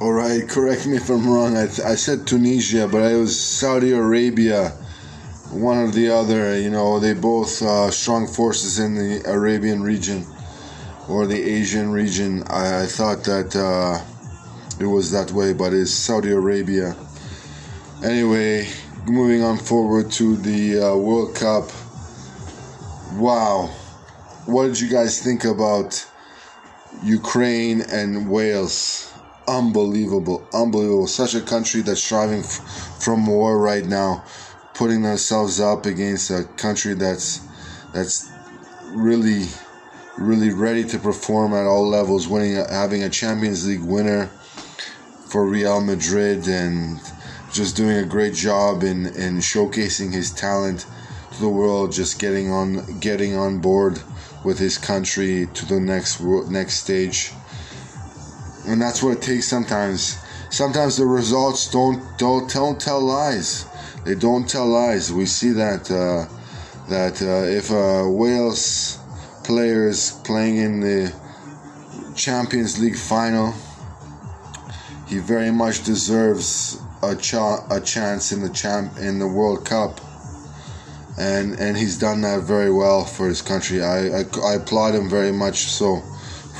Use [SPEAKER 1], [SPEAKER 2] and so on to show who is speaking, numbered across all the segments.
[SPEAKER 1] All right, correct me if I'm wrong. I, I said Tunisia, but it was Saudi Arabia, one or the other. You know, they both uh, strong forces in the Arabian region or the Asian region. I, I thought that uh, it was that way, but it's Saudi Arabia. Anyway, moving on forward to the uh, World Cup. Wow, what did you guys think about Ukraine and Wales? Unbelievable, unbelievable. Such a country that's striving f- from war right now, putting themselves up against a country that's that's really, really ready to perform at all levels, winning, having a Champions League winner for Real Madrid, and just doing a great job in in showcasing his talent to the world, just getting on getting on board with his country to the next next stage and that's what it takes sometimes. Sometimes the results don't don't don't tell lies. They don't tell lies. We see that uh, that uh, if a Wales player is playing in the Champions League final, he very much deserves a, cha- a chance in the champ in the World Cup. And, and he's done that very well for his country. I, I, I applaud him very much so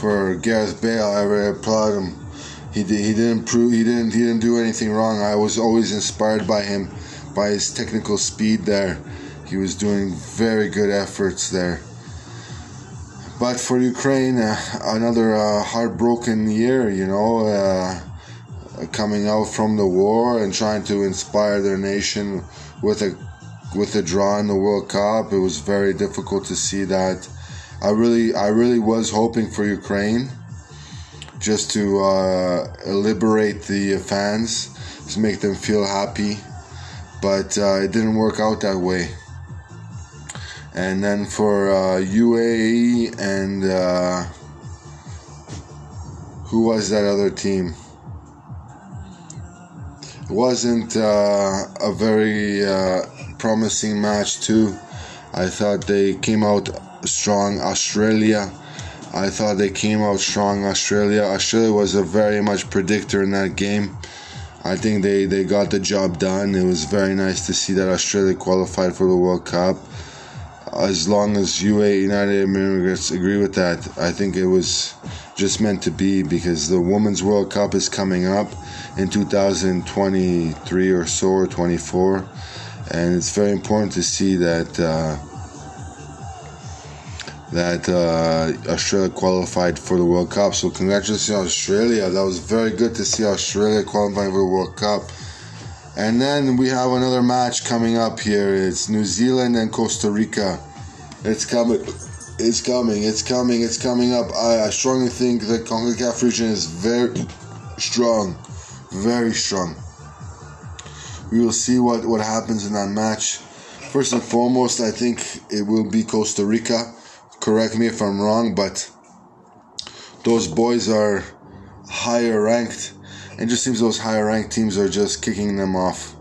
[SPEAKER 1] for Gareth Bale. I applaud him. He did, he didn't prove he didn't he didn't do anything wrong. I was always inspired by him, by his technical speed there. He was doing very good efforts there. But for Ukraine, uh, another uh, heartbroken year. You know. Uh, coming out from the war and trying to inspire their nation with a with a draw in the World Cup. It was very difficult to see that I really, I really was hoping for Ukraine, just to uh, liberate the fans, to make them feel happy, but uh, it didn't work out that way. And then for uh, UAE and uh, who was that other team? It wasn't uh, a very uh, promising match too. I thought they came out strong. Australia, I thought they came out strong. Australia, Australia was a very much predictor in that game. I think they, they got the job done. It was very nice to see that Australia qualified for the World Cup. As long as UA United Emirates agree with that, I think it was just meant to be because the Women's World Cup is coming up in 2023 or so or 24, and it's very important to see that. Uh, that uh, Australia qualified for the World Cup. So congratulations Australia. That was very good to see Australia qualifying for the World Cup. And then we have another match coming up here. It's New Zealand and Costa Rica. It's coming. It's coming. It's coming. It's coming up. I, I strongly think the CONCACAF region is very strong. Very strong. We will see what, what happens in that match. First and foremost, I think it will be Costa Rica correct me if I'm wrong, but those boys are higher ranked. It just seems those higher ranked teams are just kicking them off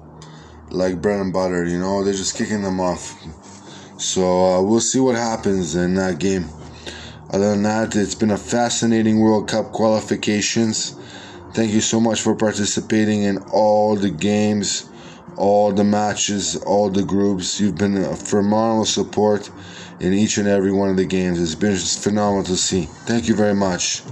[SPEAKER 1] like bread and butter, you know, they're just kicking them off. So uh, we'll see what happens in that game. Other than that, it's been a fascinating World Cup qualifications. Thank you so much for participating in all the games, all the matches, all the groups. You've been a phenomenal support in each and every one of the games. It's been phenomenal to see. Thank you very much.